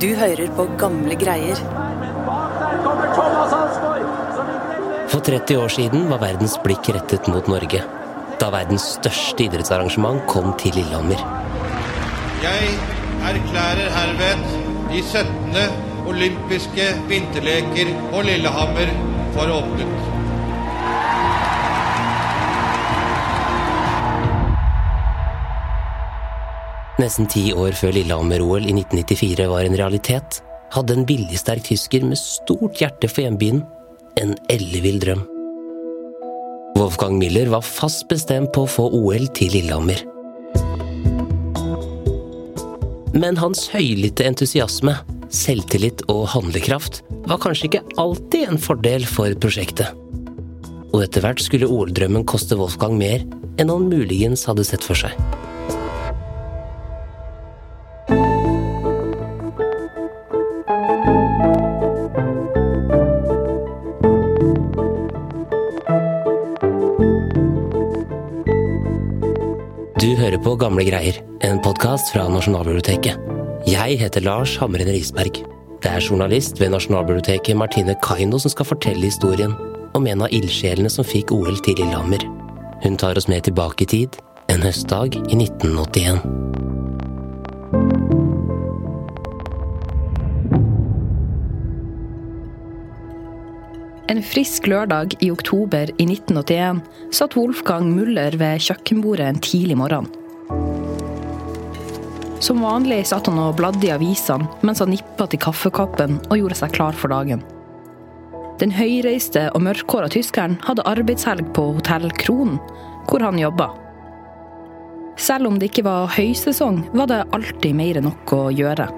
Du hører på gamle greier. For 30 år siden var verdens blikk rettet mot Norge. Da verdens største idrettsarrangement kom til Lillehammer. Jeg erklærer herved de 17. olympiske vinterleker på Lillehammer for åpnet. Nesten ti år før Lillehammer-OL i 1994 var en realitet, hadde en viljesterk tysker med stort hjerte for hjembyen en ellevill drøm. Wolfgang Miller var fast bestemt på å få OL til Lillehammer. Men hans høylytte entusiasme, selvtillit og handlekraft var kanskje ikke alltid en fordel for prosjektet. Og etter hvert skulle OL-drømmen koste Wolfgang mer enn han muligens hadde sett for seg. Gamle greier, en podkast fra Nasjonalbiblioteket. Jeg heter Lars Hamren Risberg. Det er journalist ved Nasjonalbiblioteket Martine Kaino som skal fortelle historien om en av ildsjelene som fikk OL til Lillehammer. Hun tar oss med tilbake i tid, en høstdag i 1981. En frisk lørdag i oktober i 1981 satt Wolfgang Muller ved kjøkkenbordet en tidlig morgen. Som vanlig satt han og bladde i avisene mens han nippa til kaffekoppen og gjorde seg klar for dagen. Den høyreiste og mørkhåra tyskeren hadde arbeidshelg på Hotell Kronen, hvor han jobba. Selv om det ikke var høysesong, var det alltid mer enn nok å gjøre.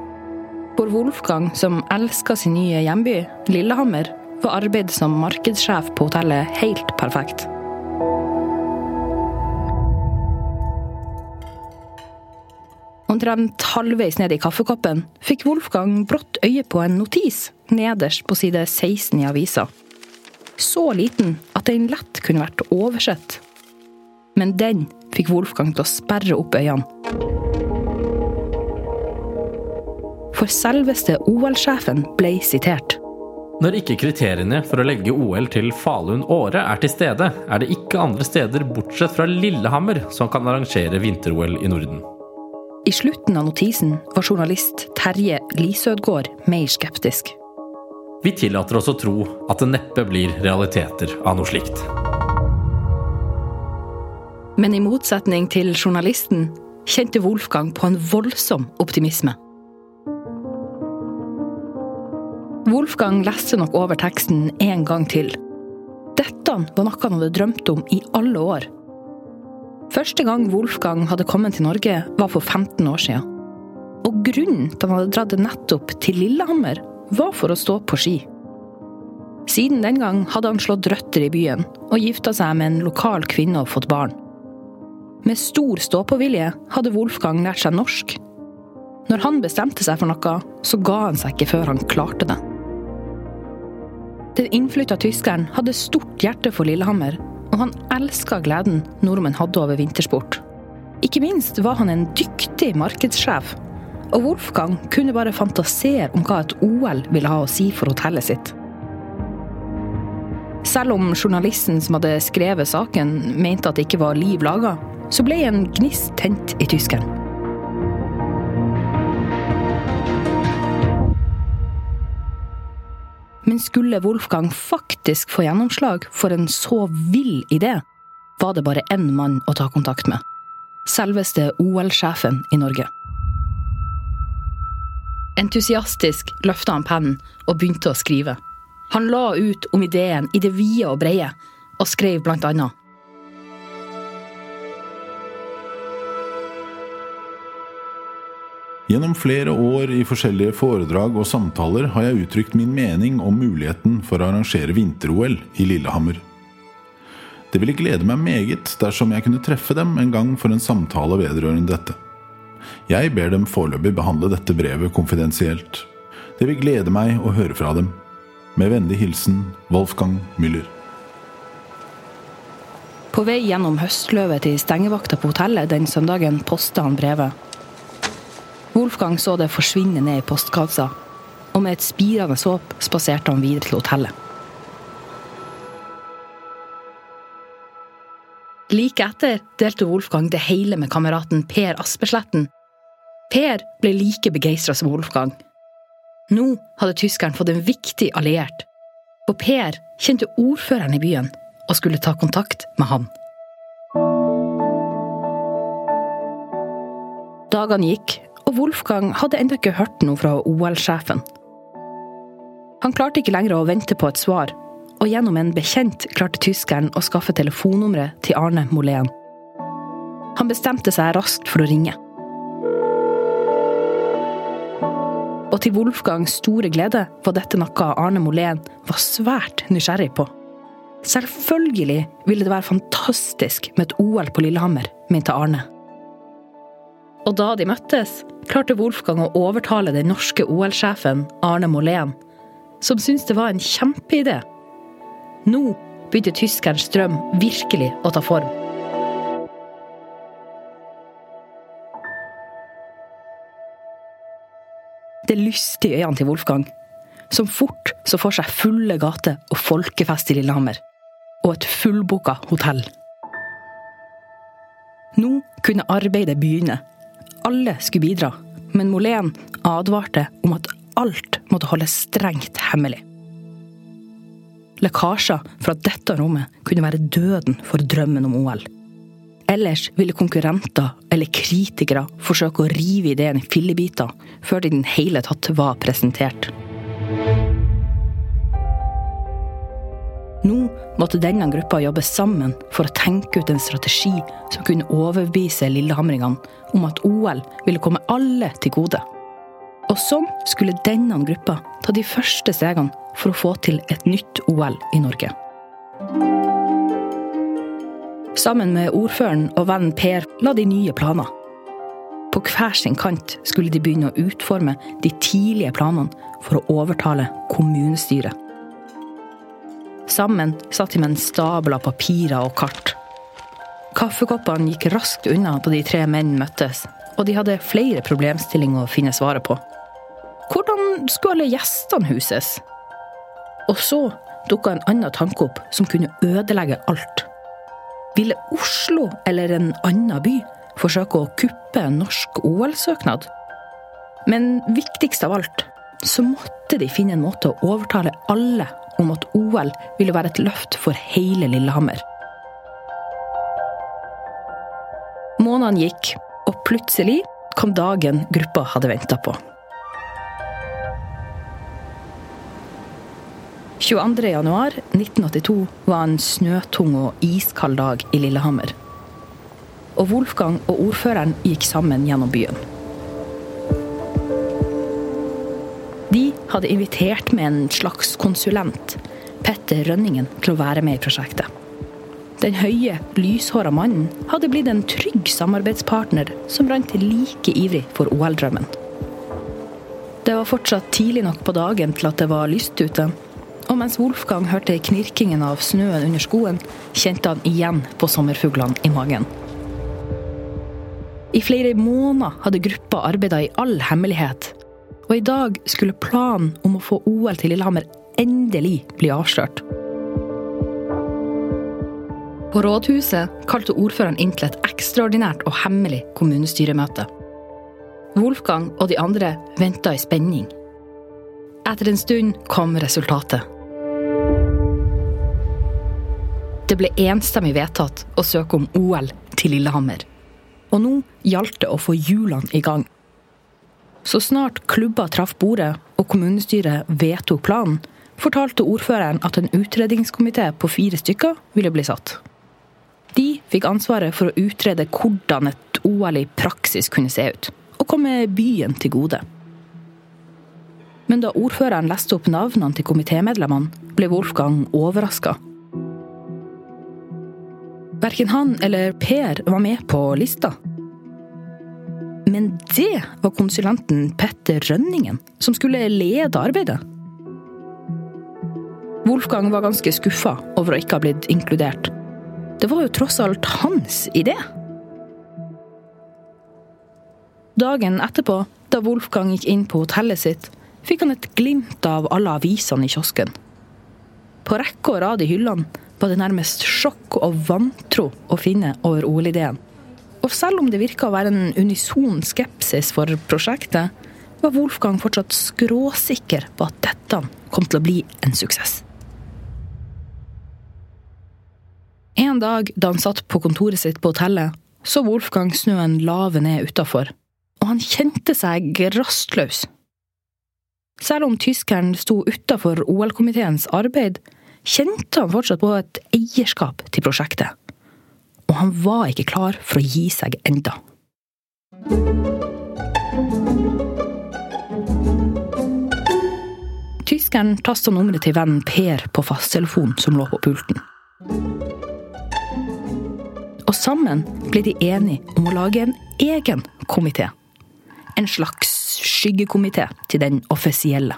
For Wolfgang, som elska sin nye hjemby, Lillehammer, var arbeidet som markedssjef på hotellet helt perfekt. Omtrent halvveis ned i kaffekoppen fikk Wolfgang brått øye på en notis nederst på side 16 i avisa. Så liten at den lett kunne vært oversett. Men den fikk Wolfgang til å sperre opp øynene. For selveste OL-sjefen ble sitert. Når ikke kriteriene for å legge OL til Falun-Åre er til stede, er det ikke andre steder bortsett fra Lillehammer som kan arrangere vinter-OL i Norden. I slutten av notisen var journalist Terje Lisødgård mer skeptisk. Vi tillater oss å tro at det neppe blir realiteter av noe slikt. Men i motsetning til journalisten kjente Wolfgang på en voldsom optimisme. Wolfgang leste nok over teksten en gang til. Dette var noe han hadde drømt om i alle år. Første gang Wolfgang hadde kommet til Norge, var for 15 år siden. Og grunnen til han hadde dratt nettopp til Lillehammer, var for å stå på ski. Siden den gang hadde han slått røtter i byen og gifta seg med en lokal kvinne og fått barn. Med stor stå-på-vilje hadde Wolfgang lært seg norsk. Når han bestemte seg for noe, så ga han seg ikke før han klarte det. Den innflytta tyskeren hadde stort hjerte for Lillehammer, og han elska gleden nordmenn hadde over vintersport. Ikke minst var han en dyktig markedssjef, og Wolfgang kunne bare fantasere om hva et OL ville ha å si for hotellet sitt. Selv om journalisten som hadde skrevet saken, mente at det ikke var liv laga, så ble en gnist tent i tyskeren. Men skulle Wolfgang faktisk få gjennomslag for en så vill idé, var det bare én mann å ta kontakt med. Selveste OL-sjefen i Norge. Entusiastisk løfta han pennen og begynte å skrive. Han la ut om ideen i det vide og breie, og skrev blant annet Gjennom flere år i forskjellige foredrag og samtaler har jeg uttrykt min mening om muligheten for å arrangere vinter-OL i Lillehammer. Det ville glede meg meget dersom jeg kunne treffe dem en gang for en samtale vedrørende dette. Jeg ber dem foreløpig behandle dette brevet konfidensielt. Det vil glede meg å høre fra dem. Med vennlig hilsen Wolfgang Müller. På vei gjennom høstløvet til stengevakta på hotellet den søndagen posta han brevet. Wolfgang så det forsvinne ned i postkassa, og med et spirende håp spaserte han videre til hotellet. Like etter delte Wolfgang det hele med kameraten Per Aspersletten. Per ble like begeistra som Wolfgang. Nå hadde tyskeren fått en viktig alliert, og Per kjente ordføreren i byen og skulle ta kontakt med han. Dagene gikk, og Wolfgang hadde ennå ikke hørt noe fra OL-sjefen. Han klarte ikke lenger å vente på et svar, og gjennom en bekjent klarte tyskeren å skaffe telefonnummeret til Arne Molén. Han bestemte seg raskt for å ringe. Og til Wolfgangs store glede var dette noe Arne Molén var svært nysgjerrig på. Selvfølgelig ville det være fantastisk med et OL på Lillehammer, mente Arne. Og da de møttes, klarte Wolfgang å overtale den norske OL-sjefen Arne Molén, som syntes det var en kjempeidé. Nå begynte tyskerens drøm virkelig å ta form. Det lyste i øynene til Wolfgang, som fort så for seg fulle gater og folkefest i Lillehammer. Og et fullbooka hotell. Nå kunne arbeidet begynne. Alle skulle bidra, men Molén advarte om at alt måtte holdes strengt hemmelig. Lekkasjer fra dette rommet kunne være døden for drømmen om OL. Ellers ville konkurrenter eller kritikere forsøke å rive ideen i fillebiter før den i det hele tatt var presentert. Nå måtte denne gruppa jobbe sammen for å tenke ut en strategi som kunne overbevise lillehamringene om at OL ville komme alle til gode. Og sånn skulle denne gruppa ta de første stegene for å få til et nytt OL i Norge. Sammen med ordføreren og vennen Per la de nye planer. På hver sin kant skulle de begynne å utforme de tidlige planene for å overtale kommunestyret. Sammen satt de med en stabel av papirer og kart. Kaffekoppene gikk raskt unna da de tre menn møttes, og de hadde flere problemstillinger å finne svaret på. Hvordan skulle alle gjestene huses? Og så dukka en annen tanke opp som kunne ødelegge alt. Ville Oslo eller en annen by forsøke å kuppe en norsk OL-søknad? Men viktigst av alt, så måtte de finne en måte å overtale alle om at OL ville være et løft for hele Lillehammer. Månedene gikk, og plutselig kom dagen gruppa hadde venta på. 22.1.1982 var en snøtung og iskald dag i Lillehammer. Og Wolfgang og ordføreren gikk sammen gjennom byen. De hadde invitert med en slags konsulent, Petter Rønningen, til å være med i prosjektet. Den høye, lyshåra mannen hadde blitt en trygg samarbeidspartner som rant like ivrig for OL-drømmen. Det var fortsatt tidlig nok på dagen til at det var lyst ute, og mens Wolfgang hørte knirkingen av snøen under skoen, kjente han igjen på sommerfuglene i magen. I flere måneder hadde gruppa arbeida i all hemmelighet, og i dag skulle planen om å få OL til Lillehammer endelig bli avslørt. På rådhuset kalte ordføreren inn til et ekstraordinært og hemmelig kommunestyremøte. Wolfgang og de andre venta i spenning. Etter en stund kom resultatet. Det ble enstemmig vedtatt å søke om OL til Lillehammer. Og nå gjaldt det å få hjulene i gang. Så snart klubba traff bordet og kommunestyret vedtok planen, fortalte ordføreren at en utredningskomité på fire stykker ville bli satt. De fikk ansvaret for å utrede hvordan et OL i praksis kunne se ut, og komme byen til gode. Men da ordføreren leste opp navnene til komitémedlemmene, ble Wolfgang overraska. Verken han eller Per var med på lista. Men det var konsulenten Petter Rønningen som skulle lede arbeidet. Wolfgang var ganske skuffa over å ikke ha blitt inkludert. Det var jo tross alt hans idé. Dagen etterpå Da Wolfgang gikk inn på hotellet sitt, fikk han et glimt av alle avisene i kiosken. På rekke og rad i hyllene var det nærmest sjokk og vantro å finne over OL-ideen. Og selv om det virka å være en unison skepsis for prosjektet, var Wolfgang fortsatt skråsikker på at dette kom til å bli en suksess. En dag da han satt på kontoret sitt på hotellet, så Wolfgang snøen lave ned utafor, og han kjente seg rastløs. Selv om tyskeren sto utafor OL-komiteens arbeid, kjente han fortsatt på et eierskap til prosjektet. Og han var ikke klar for å gi seg enda. Tyskeren tasta nummeret til vennen Per på fasttelefonen som lå på pulten. Og sammen ble de enige om å lage en egen komité. En slags skyggekomité til den offisielle.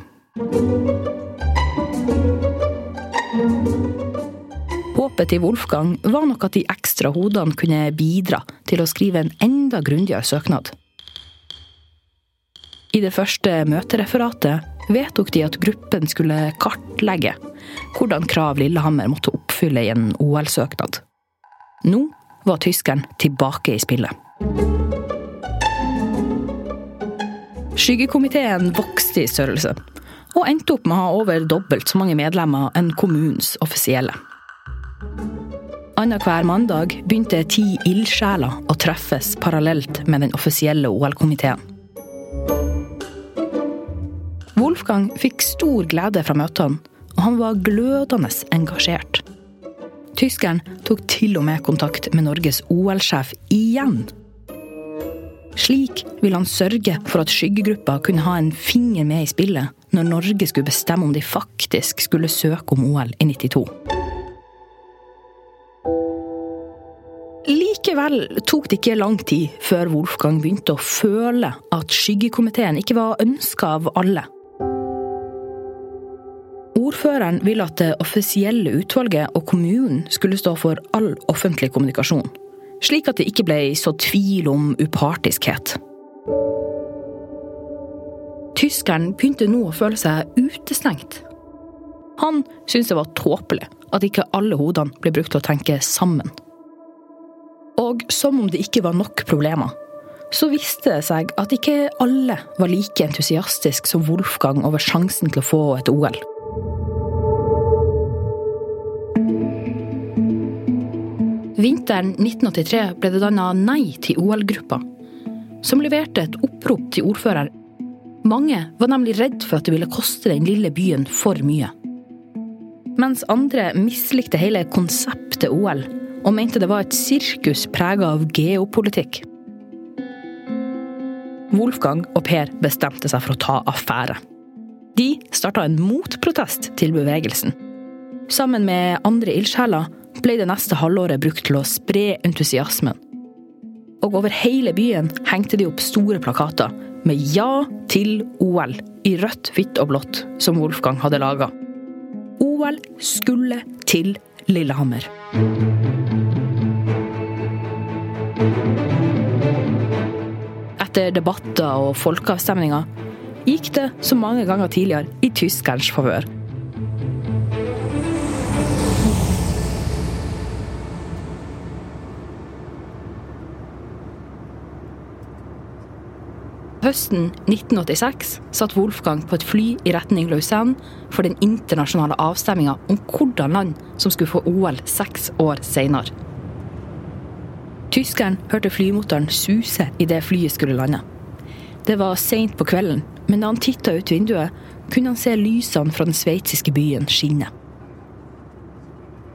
Håpet til Wolfgang var nok at de ekstra hodene kunne bidra til å skrive en enda grundigere søknad. I det første møtereferatet vedtok de at gruppen skulle kartlegge hvordan krav Lillehammer måtte oppfylle i en OL-søknad. Nå var tyskeren tilbake i spillet. Skyggekomiteen vokste i størrelse, og endte opp med å ha over dobbelt så mange medlemmer enn kommunens offisielle. Annenhver mandag begynte ti ildsjeler å treffes parallelt med den offisielle OL-komiteen. Wolfgang fikk stor glede fra møtene, og han var glødende engasjert. Tyskeren tok til og med kontakt med Norges OL-sjef igjen. Slik ville han sørge for at skyggegruppa kunne ha en finger med i spillet når Norge skulle bestemme om de faktisk skulle søke om OL i 92. Likevel tok det ikke lang tid før Wolfgang begynte å føle at skyggekomiteen ikke var ønska av alle. Ordføreren ville at det offisielle utvalget og kommunen skulle stå for all offentlig kommunikasjon, slik at det ikke ble så tvil om upartiskhet. Tyskeren begynte nå å føle seg utestengt. Han syntes det var tåpelig at ikke alle hodene ble brukt til å tenke sammen. Og som om det ikke var nok problemer, så viste det seg at ikke alle var like entusiastiske som Wolfgang over sjansen til å få et OL. Vinteren 1983 ble det danna Nei til OL-gruppa, som leverte et opprop til ordfører. Mange var nemlig redd for at det ville koste den lille byen for mye. Mens andre mislikte hele konseptet OL og mente det var et sirkus prega av geopolitikk. Wolfgang og Per bestemte seg for å ta affære. De starta en motprotest til bevegelsen. Sammen med andre ildsjeler ble det neste halvåret brukt til å spre entusiasmen. Og over hele byen hengte de opp store plakater med Ja til OL i rødt, hvitt og blått, som Wolfgang hadde laga. OL skulle til Lillehammer. Etter debatter og folkeavstemninger gikk det, som mange ganger tidligere, i tyskerens favør. Høsten 1986 satt Wolfgang på et fly i retning Lausanne for den internasjonale avstemminga om hvordan land som skulle få OL seks år seinere. Tyskeren hørte flymotoren suse idet flyet skulle lande. Det var seint på kvelden, men da han titta ut vinduet, kunne han se lysene fra den sveitsiske byen skinne.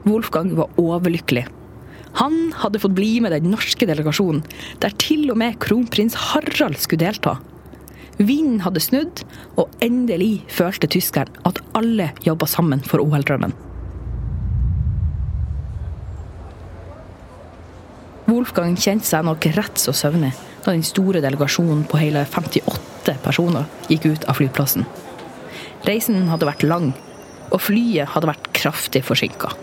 Wolfgang var overlykkelig. Han hadde fått bli med den norske delegasjonen, der til og med kronprins Harald skulle delta. Vinden hadde snudd, og endelig følte tyskeren at alle jobba sammen for OL-drømmen. Wolfgang kjente seg nok rett så søvnig da den store delegasjonen på hele 58 personer gikk ut av flyplassen. Reisen hadde vært lang, og flyet hadde vært kraftig forsinka.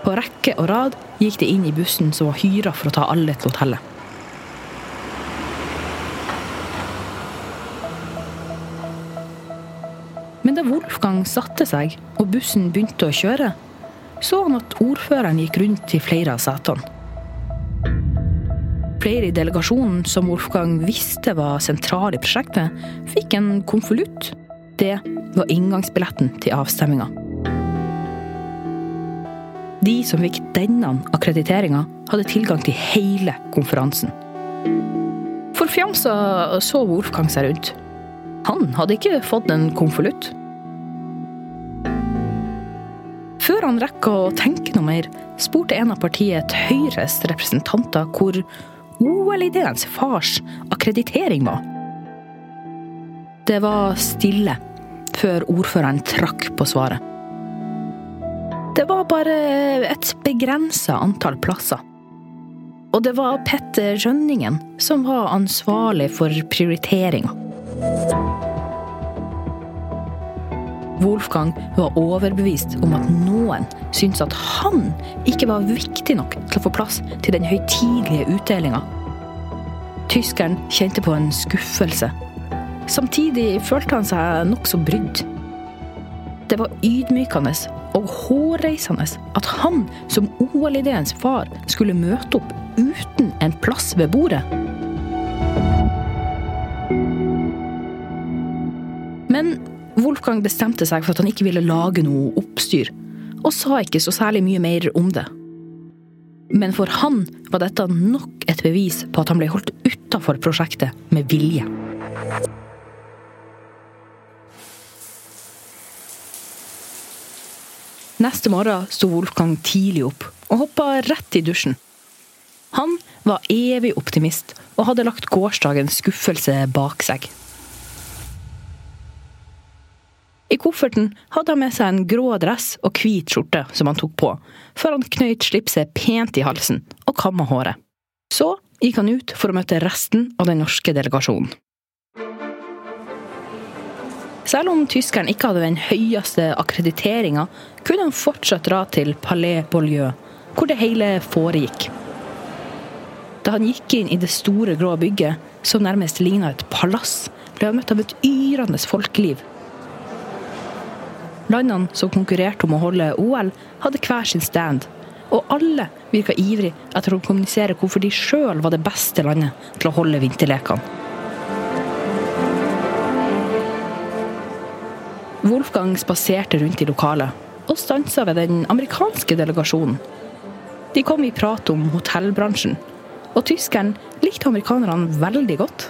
På rekke og rad gikk de inn i bussen som var hyra for å ta alle til hotellet. Men da Wolfgang satte seg og bussen begynte å kjøre, så han at ordføreren gikk rundt i flere av setene. Flere i delegasjonen som Wolfgang visste var sentrale i prosjektet, fikk en konvolutt. Det var inngangsbilletten til avstemminga. De som fikk denne akkrediteringa, hadde tilgang til hele konferansen. Forfjamsa så Wolfgang seg rundt. Han hadde ikke fått en konvolutt. Før han rekker å tenke noe mer, spurte en av partiet Høyres representanter hvor OL-ideens fars akkreditering var. Det var stille før ordføreren trakk på svaret. Det var bare et begrensa antall plasser. Og det var Petter Rønningen som var ansvarlig for prioriteringa. Wolfgang var overbevist om at noen syntes at han ikke var viktig nok til å få plass til den høytidelige utdelinga. Tyskeren kjente på en skuffelse. Samtidig følte han seg nokså brydd. Det var ydmykende og hårreisende at han, som OL-ideens far, skulle møte opp uten en plass ved bordet. Men Wolfgang bestemte seg for at han ikke ville lage noe oppstyr, og sa ikke så særlig mye mer om det. Men for han var dette nok et bevis på at han ble holdt utafor prosjektet med vilje. Neste morgen sto Wolfgang tidlig opp og hoppa rett i dusjen. Han var evig optimist og hadde lagt gårsdagens skuffelse bak seg. I kofferten hadde han med seg en grå dress og hvit skjorte som han tok på, før han knøyt slipset pent i halsen og kamma håret. Så gikk han ut for å møte resten av den norske delegasjonen. Selv om tyskeren ikke hadde den høyeste akkrediteringa, kunne han fortsatt dra til Palais Beaulieu, hvor det hele foregikk. Da han gikk inn i det store, grå bygget, som nærmest ligna et palass, ble han møtt av et yrende folkeliv. Landene som konkurrerte om å holde OL, hadde hver sin stand, og alle virka ivrig etter å kommunisere hvorfor de sjøl var det beste landet til å holde vinterlekene. Wolfgang spaserte rundt i lokalet og stansa ved den amerikanske delegasjonen. De kom i prat om hotellbransjen, og tyskeren likte amerikanerne veldig godt.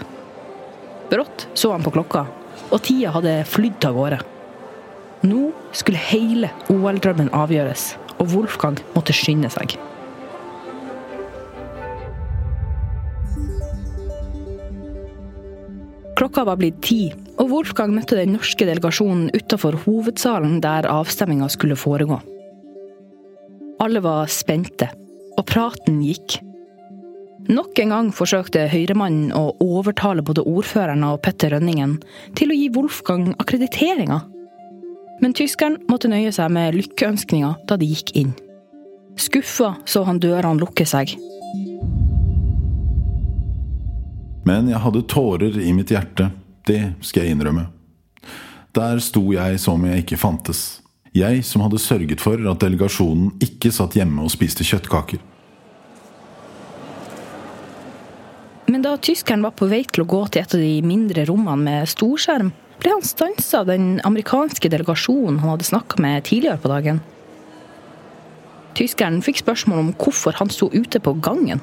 Brått så han på klokka, og tida hadde flydd av gårde. Nå skulle hele OL-drømmen avgjøres, og Wolfgang måtte skynde seg. Klokka var blitt ti, og Wolfgang møtte den norske delegasjonen utafor hovedsalen der avstemminga skulle foregå. Alle var spente, og praten gikk. Nok en gang forsøkte Høyremannen å overtale både ordføreren og Petter Rønningen til å gi Wolfgang akkrediteringa. Men tyskeren måtte nøye seg med lykkeønskninger da de gikk inn. Skuffa så han dørene lukke seg, Men jeg hadde tårer i mitt hjerte, det skal jeg innrømme. Der sto jeg som jeg ikke fantes. Jeg som hadde sørget for at delegasjonen ikke satt hjemme og spiste kjøttkaker. Men da tyskeren var på vei til å gå til et av de mindre rommene med storskjerm, ble han stansa av den amerikanske delegasjonen han hadde snakka med tidligere på dagen. Tyskeren fikk spørsmål om hvorfor han sto ute på gangen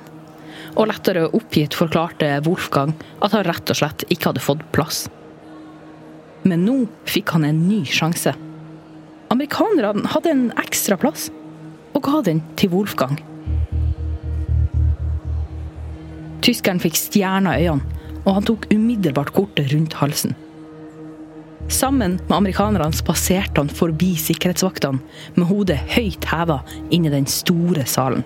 og lettere oppgitt forklarte Wolfgang at han rett og slett ikke hadde fått plass. Men nå fikk han en ny sjanse. Amerikanerne hadde en ekstra plass, og ga den til Wolfgang. Tyskeren fikk stjerner i øynene, og han tok umiddelbart kortet rundt halsen. Sammen med amerikanerne spaserte han forbi sikkerhetsvaktene med hodet høyt heva inn i den store salen.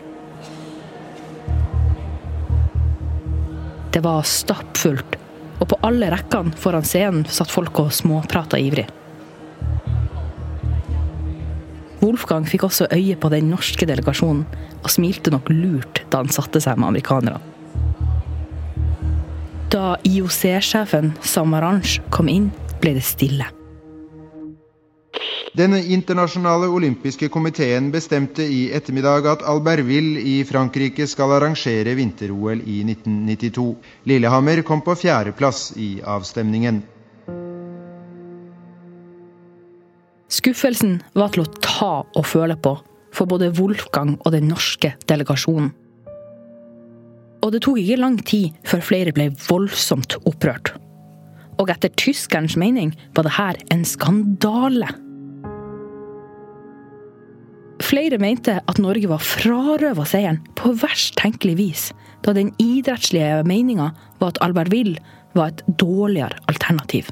Det var stappfullt, og på alle rekkene foran scenen satt folk og småprata ivrig. Wolfgang fikk også øye på den norske delegasjonen, og smilte nok lurt da han satte seg med amerikanerne. Da IOC-sjefen Samaranch kom inn, ble det stille. Den internasjonale olympiske komiteen bestemte i ettermiddag at Albertville i Frankrike skal arrangere vinter-OL i 1992. Lillehammer kom på fjerdeplass i avstemningen. Skuffelsen var til å ta og føle på for både Wolfgang og den norske delegasjonen. Og det tok ikke lang tid før flere ble voldsomt opprørt. Og etter tyskerens mening var det her en skandale. Flere mente at Norge var frarøva seieren på verst tenkelig vis, da den idrettslige meninga var at Albertville var et dårligere alternativ.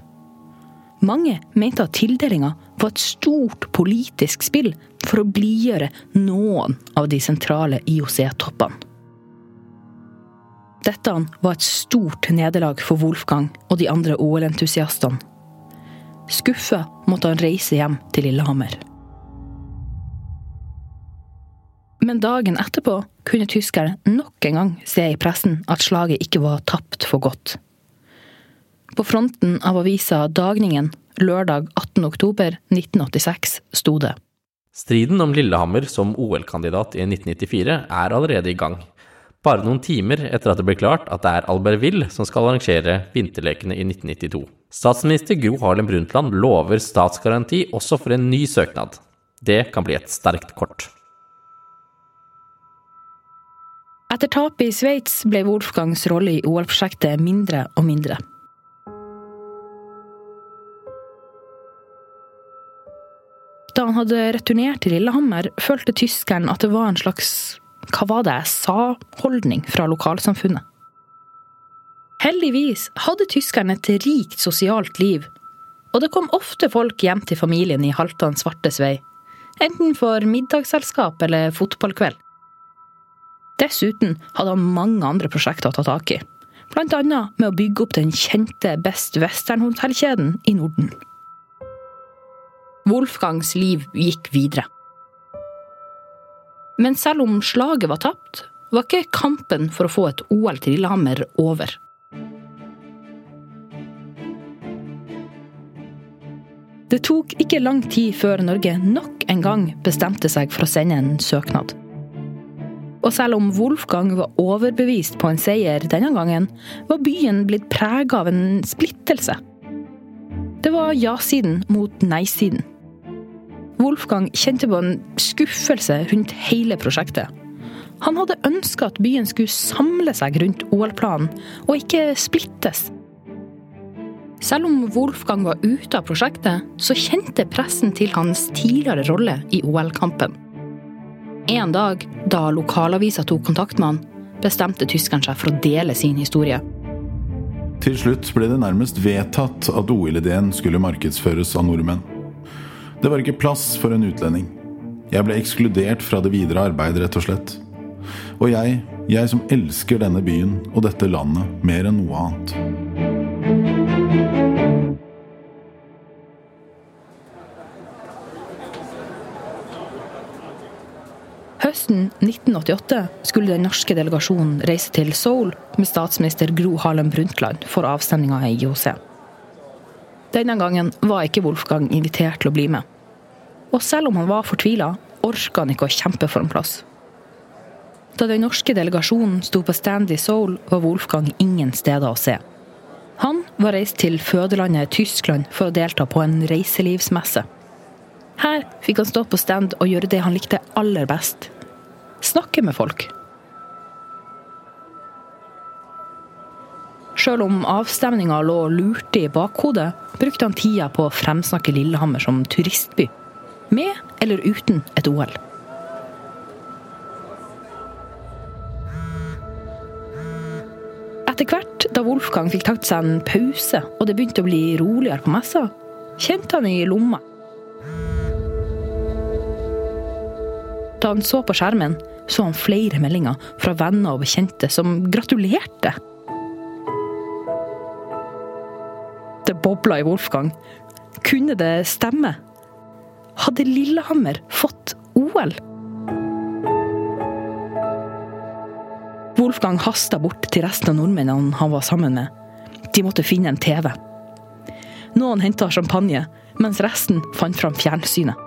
Mange mente at tildelinga var et stort politisk spill for å blidgjøre noen av de sentrale IOC-toppene. Dette var et stort nederlag for Wolfgang og de andre OL-entusiastene. Skuffa måtte han reise hjem til Lillehammer. Men dagen etterpå kunne tyskerne nok en gang se i pressen at slaget ikke var tapt for godt. På fronten av avisa Dagningen lørdag 18.10.1986 sto det Striden om Lillehammer som OL-kandidat i 1994 er allerede i gang. Bare noen timer etter at det ble klart at det er Albertville som skal arrangere vinterlekene i 1992. Statsminister Gro Harlem Brundtland lover statsgaranti også for en ny søknad. Det kan bli et sterkt kort. Etter tapet i Sveits ble Wolfgangs rolle i OL-prosjektet mindre og mindre. Da han hadde returnert til Lillehammer, følte tyskeren at det var en slags hva var det jeg sa-holdning fra lokalsamfunnet. Heldigvis hadde tyskerne et rikt sosialt liv, og det kom ofte folk hjem til familien i Halvdan Svartes vei, enten for middagsselskap eller fotballkveld. Dessuten hadde han mange andre prosjekter å ta tak i, blant annet med å bygge opp den kjente Best Western-hotellkjeden i Norden. Wolfgangs liv gikk videre. Men selv om slaget var tapt, var ikke kampen for å få et OL til Lillehammer over. Det tok ikke lang tid før Norge nok en gang bestemte seg for å sende en søknad. Og selv om Wolfgang var overbevist på en seier denne gangen, var byen blitt prega av en splittelse. Det var ja-siden mot nei-siden. Wolfgang kjente på en skuffelse rundt hele prosjektet. Han hadde ønska at byen skulle samle seg rundt OL-planen, og ikke splittes. Selv om Wolfgang var ute av prosjektet, så kjente pressen til hans tidligere rolle i OL-kampen. En dag, da lokalavisa tok kontakt med han, bestemte tyskeren seg for å dele sin historie. Til slutt ble det nærmest vedtatt at OL-ideen skulle markedsføres av nordmenn. Det var ikke plass for en utlending. Jeg ble ekskludert fra det videre arbeidet, rett og slett. Og jeg, jeg som elsker denne byen og dette landet mer enn noe annet. Høsten 1988 skulle den norske delegasjonen reise til Seoul med statsminister Gro Harlem Brundtland for avstemninga i IOC. Denne gangen var ikke Wolfgang invitert til å bli med. Og selv om han var fortvila, orka han ikke å kjempe for en plass. Da den norske delegasjonen sto på stand i Seoul, var Wolfgang ingen steder å se. Han var reist til fødelandet Tyskland for å delta på en reiselivsmesse. Her fikk han stå på stand og gjøre det han likte aller best snakke med folk. Sjøl om avstemninga lå lurte i bakhodet, brukte han tida på å fremsnakke Lillehammer som turistby. Med eller uten et OL. Etter hvert, da Wolfgang fikk tatt seg en pause og det begynte å bli roligere på messa, kjente han i lomma. Da han så på skjermen, så han flere meldinger fra venner og bekjente som gratulerte. Det bobla i Wolfgang. Kunne det stemme? Hadde Lillehammer fått OL? Wolfgang hasta bort til resten av nordmennene han var sammen med. De måtte finne en TV. Noen henta champagne, mens resten fant fram fjernsynet.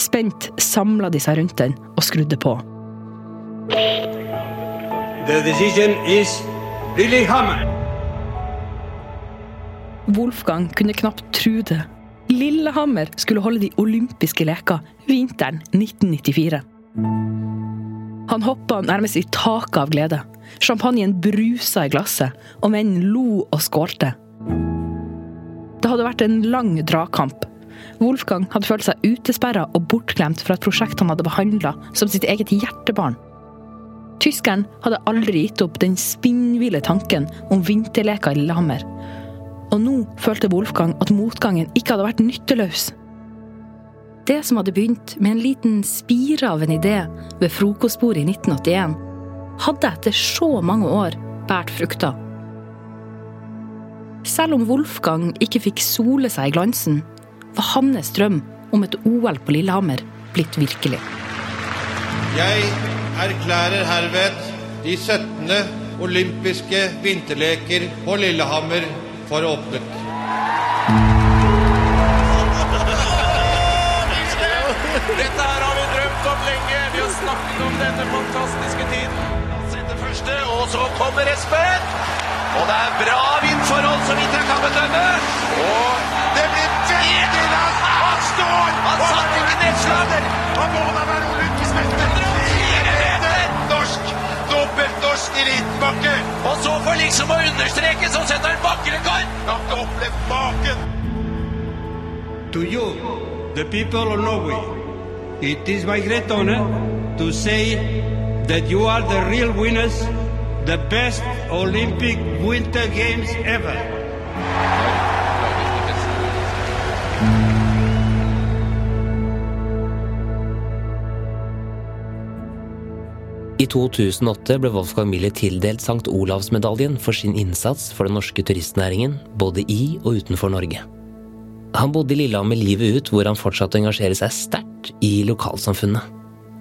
Spent samla de seg rundt den og skrudde på. The decision is Lillehammer. Wolfgang kunne knapt tro det. Lillehammer skulle holde de olympiske leker vinteren 1994. Han hoppa nærmest i taket av glede. Champagnen brusa i glasset, og menn lo og skålte. Det hadde vært en lang dragkamp. Wolfgang hadde følt seg utesperra og bortglemt fra et prosjekt han hadde behandla som sitt eget hjertebarn. Tyskeren hadde aldri gitt opp den spinnville tanken om vinterleker i Lillehammer. Og nå følte Wolfgang at motgangen ikke hadde vært nytteløs. Det som hadde begynt med en liten spire av en idé ved frokostbordet i 1981, hadde etter så mange år båret frukter. Selv om Wolfgang ikke fikk sole seg i glansen, var hans drøm om et OL på Lillehammer blitt virkelig. Jeg erklærer herved de 17. olympiske vinterleker på Lillehammer for åpnet. Dette her har vi drømt om lenge. Vi har snakket om denne fantastiske tiden. Setter første, og så kommer Espen. Og det er bra vindforhold, så vidt jeg kan bedømme. Og det blir veldig langt. Han står! Han satt ikke nedslager. Han må da være olympisk mester. Fire meter! Norsk! Elitebakke. Og så for liksom å understreke, så setter han bakkerekord. Jeg har ikke opplevd maken. To you, the people of Norway, it is my great honor to say that you are the real winners, the best Olympic Winter Games ever. I 2008 ble Wolfgang Miller tildelt St. Olavsmedaljen for sin innsats for den norske turistnæringen, både i og utenfor Norge. Han bodde i Lillehammer livet ut, hvor han fortsatte å engasjere seg sterkt i lokalsamfunnet.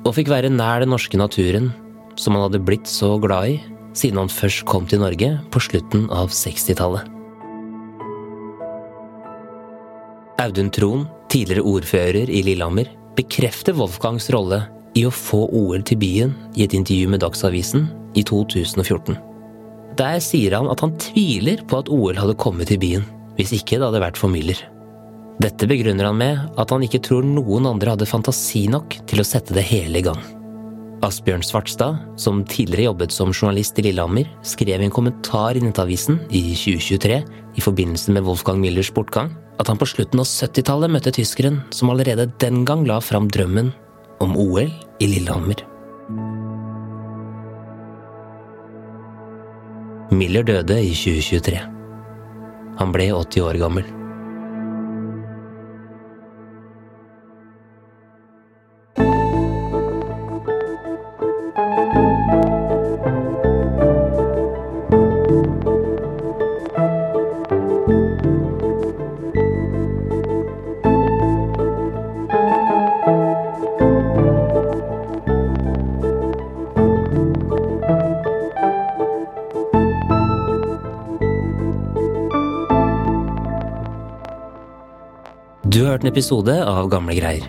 Og fikk være nær den norske naturen, som han hadde blitt så glad i siden han først kom til Norge på slutten av 60-tallet. Audun Tron, tidligere ordfører i Lillehammer, bekrefter Wolfgangs rolle i å få OL til byen i et intervju med Dagsavisen i 2014. Der sier han at han tviler på at OL hadde kommet til byen, hvis ikke det hadde vært for Müller. Dette begrunner han med at han ikke tror noen andre hadde fantasi nok til å sette det hele i gang. Asbjørn Svartstad, som tidligere jobbet som journalist i Lillehammer, skrev i en kommentar i Nettavisen i 2023 i forbindelse med Wolfgang Müllers bortgang at han på slutten av 70-tallet møtte tyskeren som allerede den gang la fram drømmen om OL i Lillehammer. Miller døde i 2023. Han ble 80 år gammel. Du har hørt en episode av Gamle greier.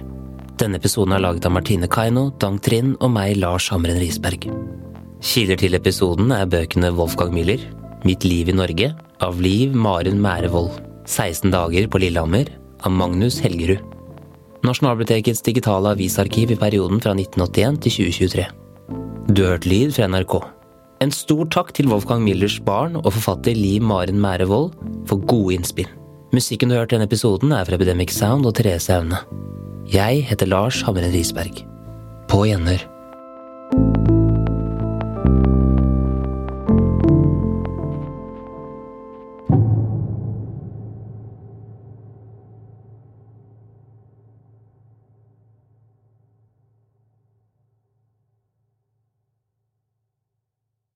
Denne episoden er laget av Martine Kaino, Dang Trind og meg, Lars Hamren Risberg. Kilder til episoden er bøkene Wolfgang Müller, Mitt liv i Norge, av Liv Maren Mærevold, 16 dager på Lillehammer, av Magnus Helgerud. Nasjonalbibliotekets digitale avisarkiv i perioden fra 1981 til 2023. Du har hørt lyd fra NRK. En stor takk til Wolfgang Müllers barn og forfatter Liv Maren Mærevold for gode innspill. Musikken du har hørt i denne episoden er fra Epidemic Sound og Therese Aune. Jeg heter Lars Hamren Risberg. På gjenhør.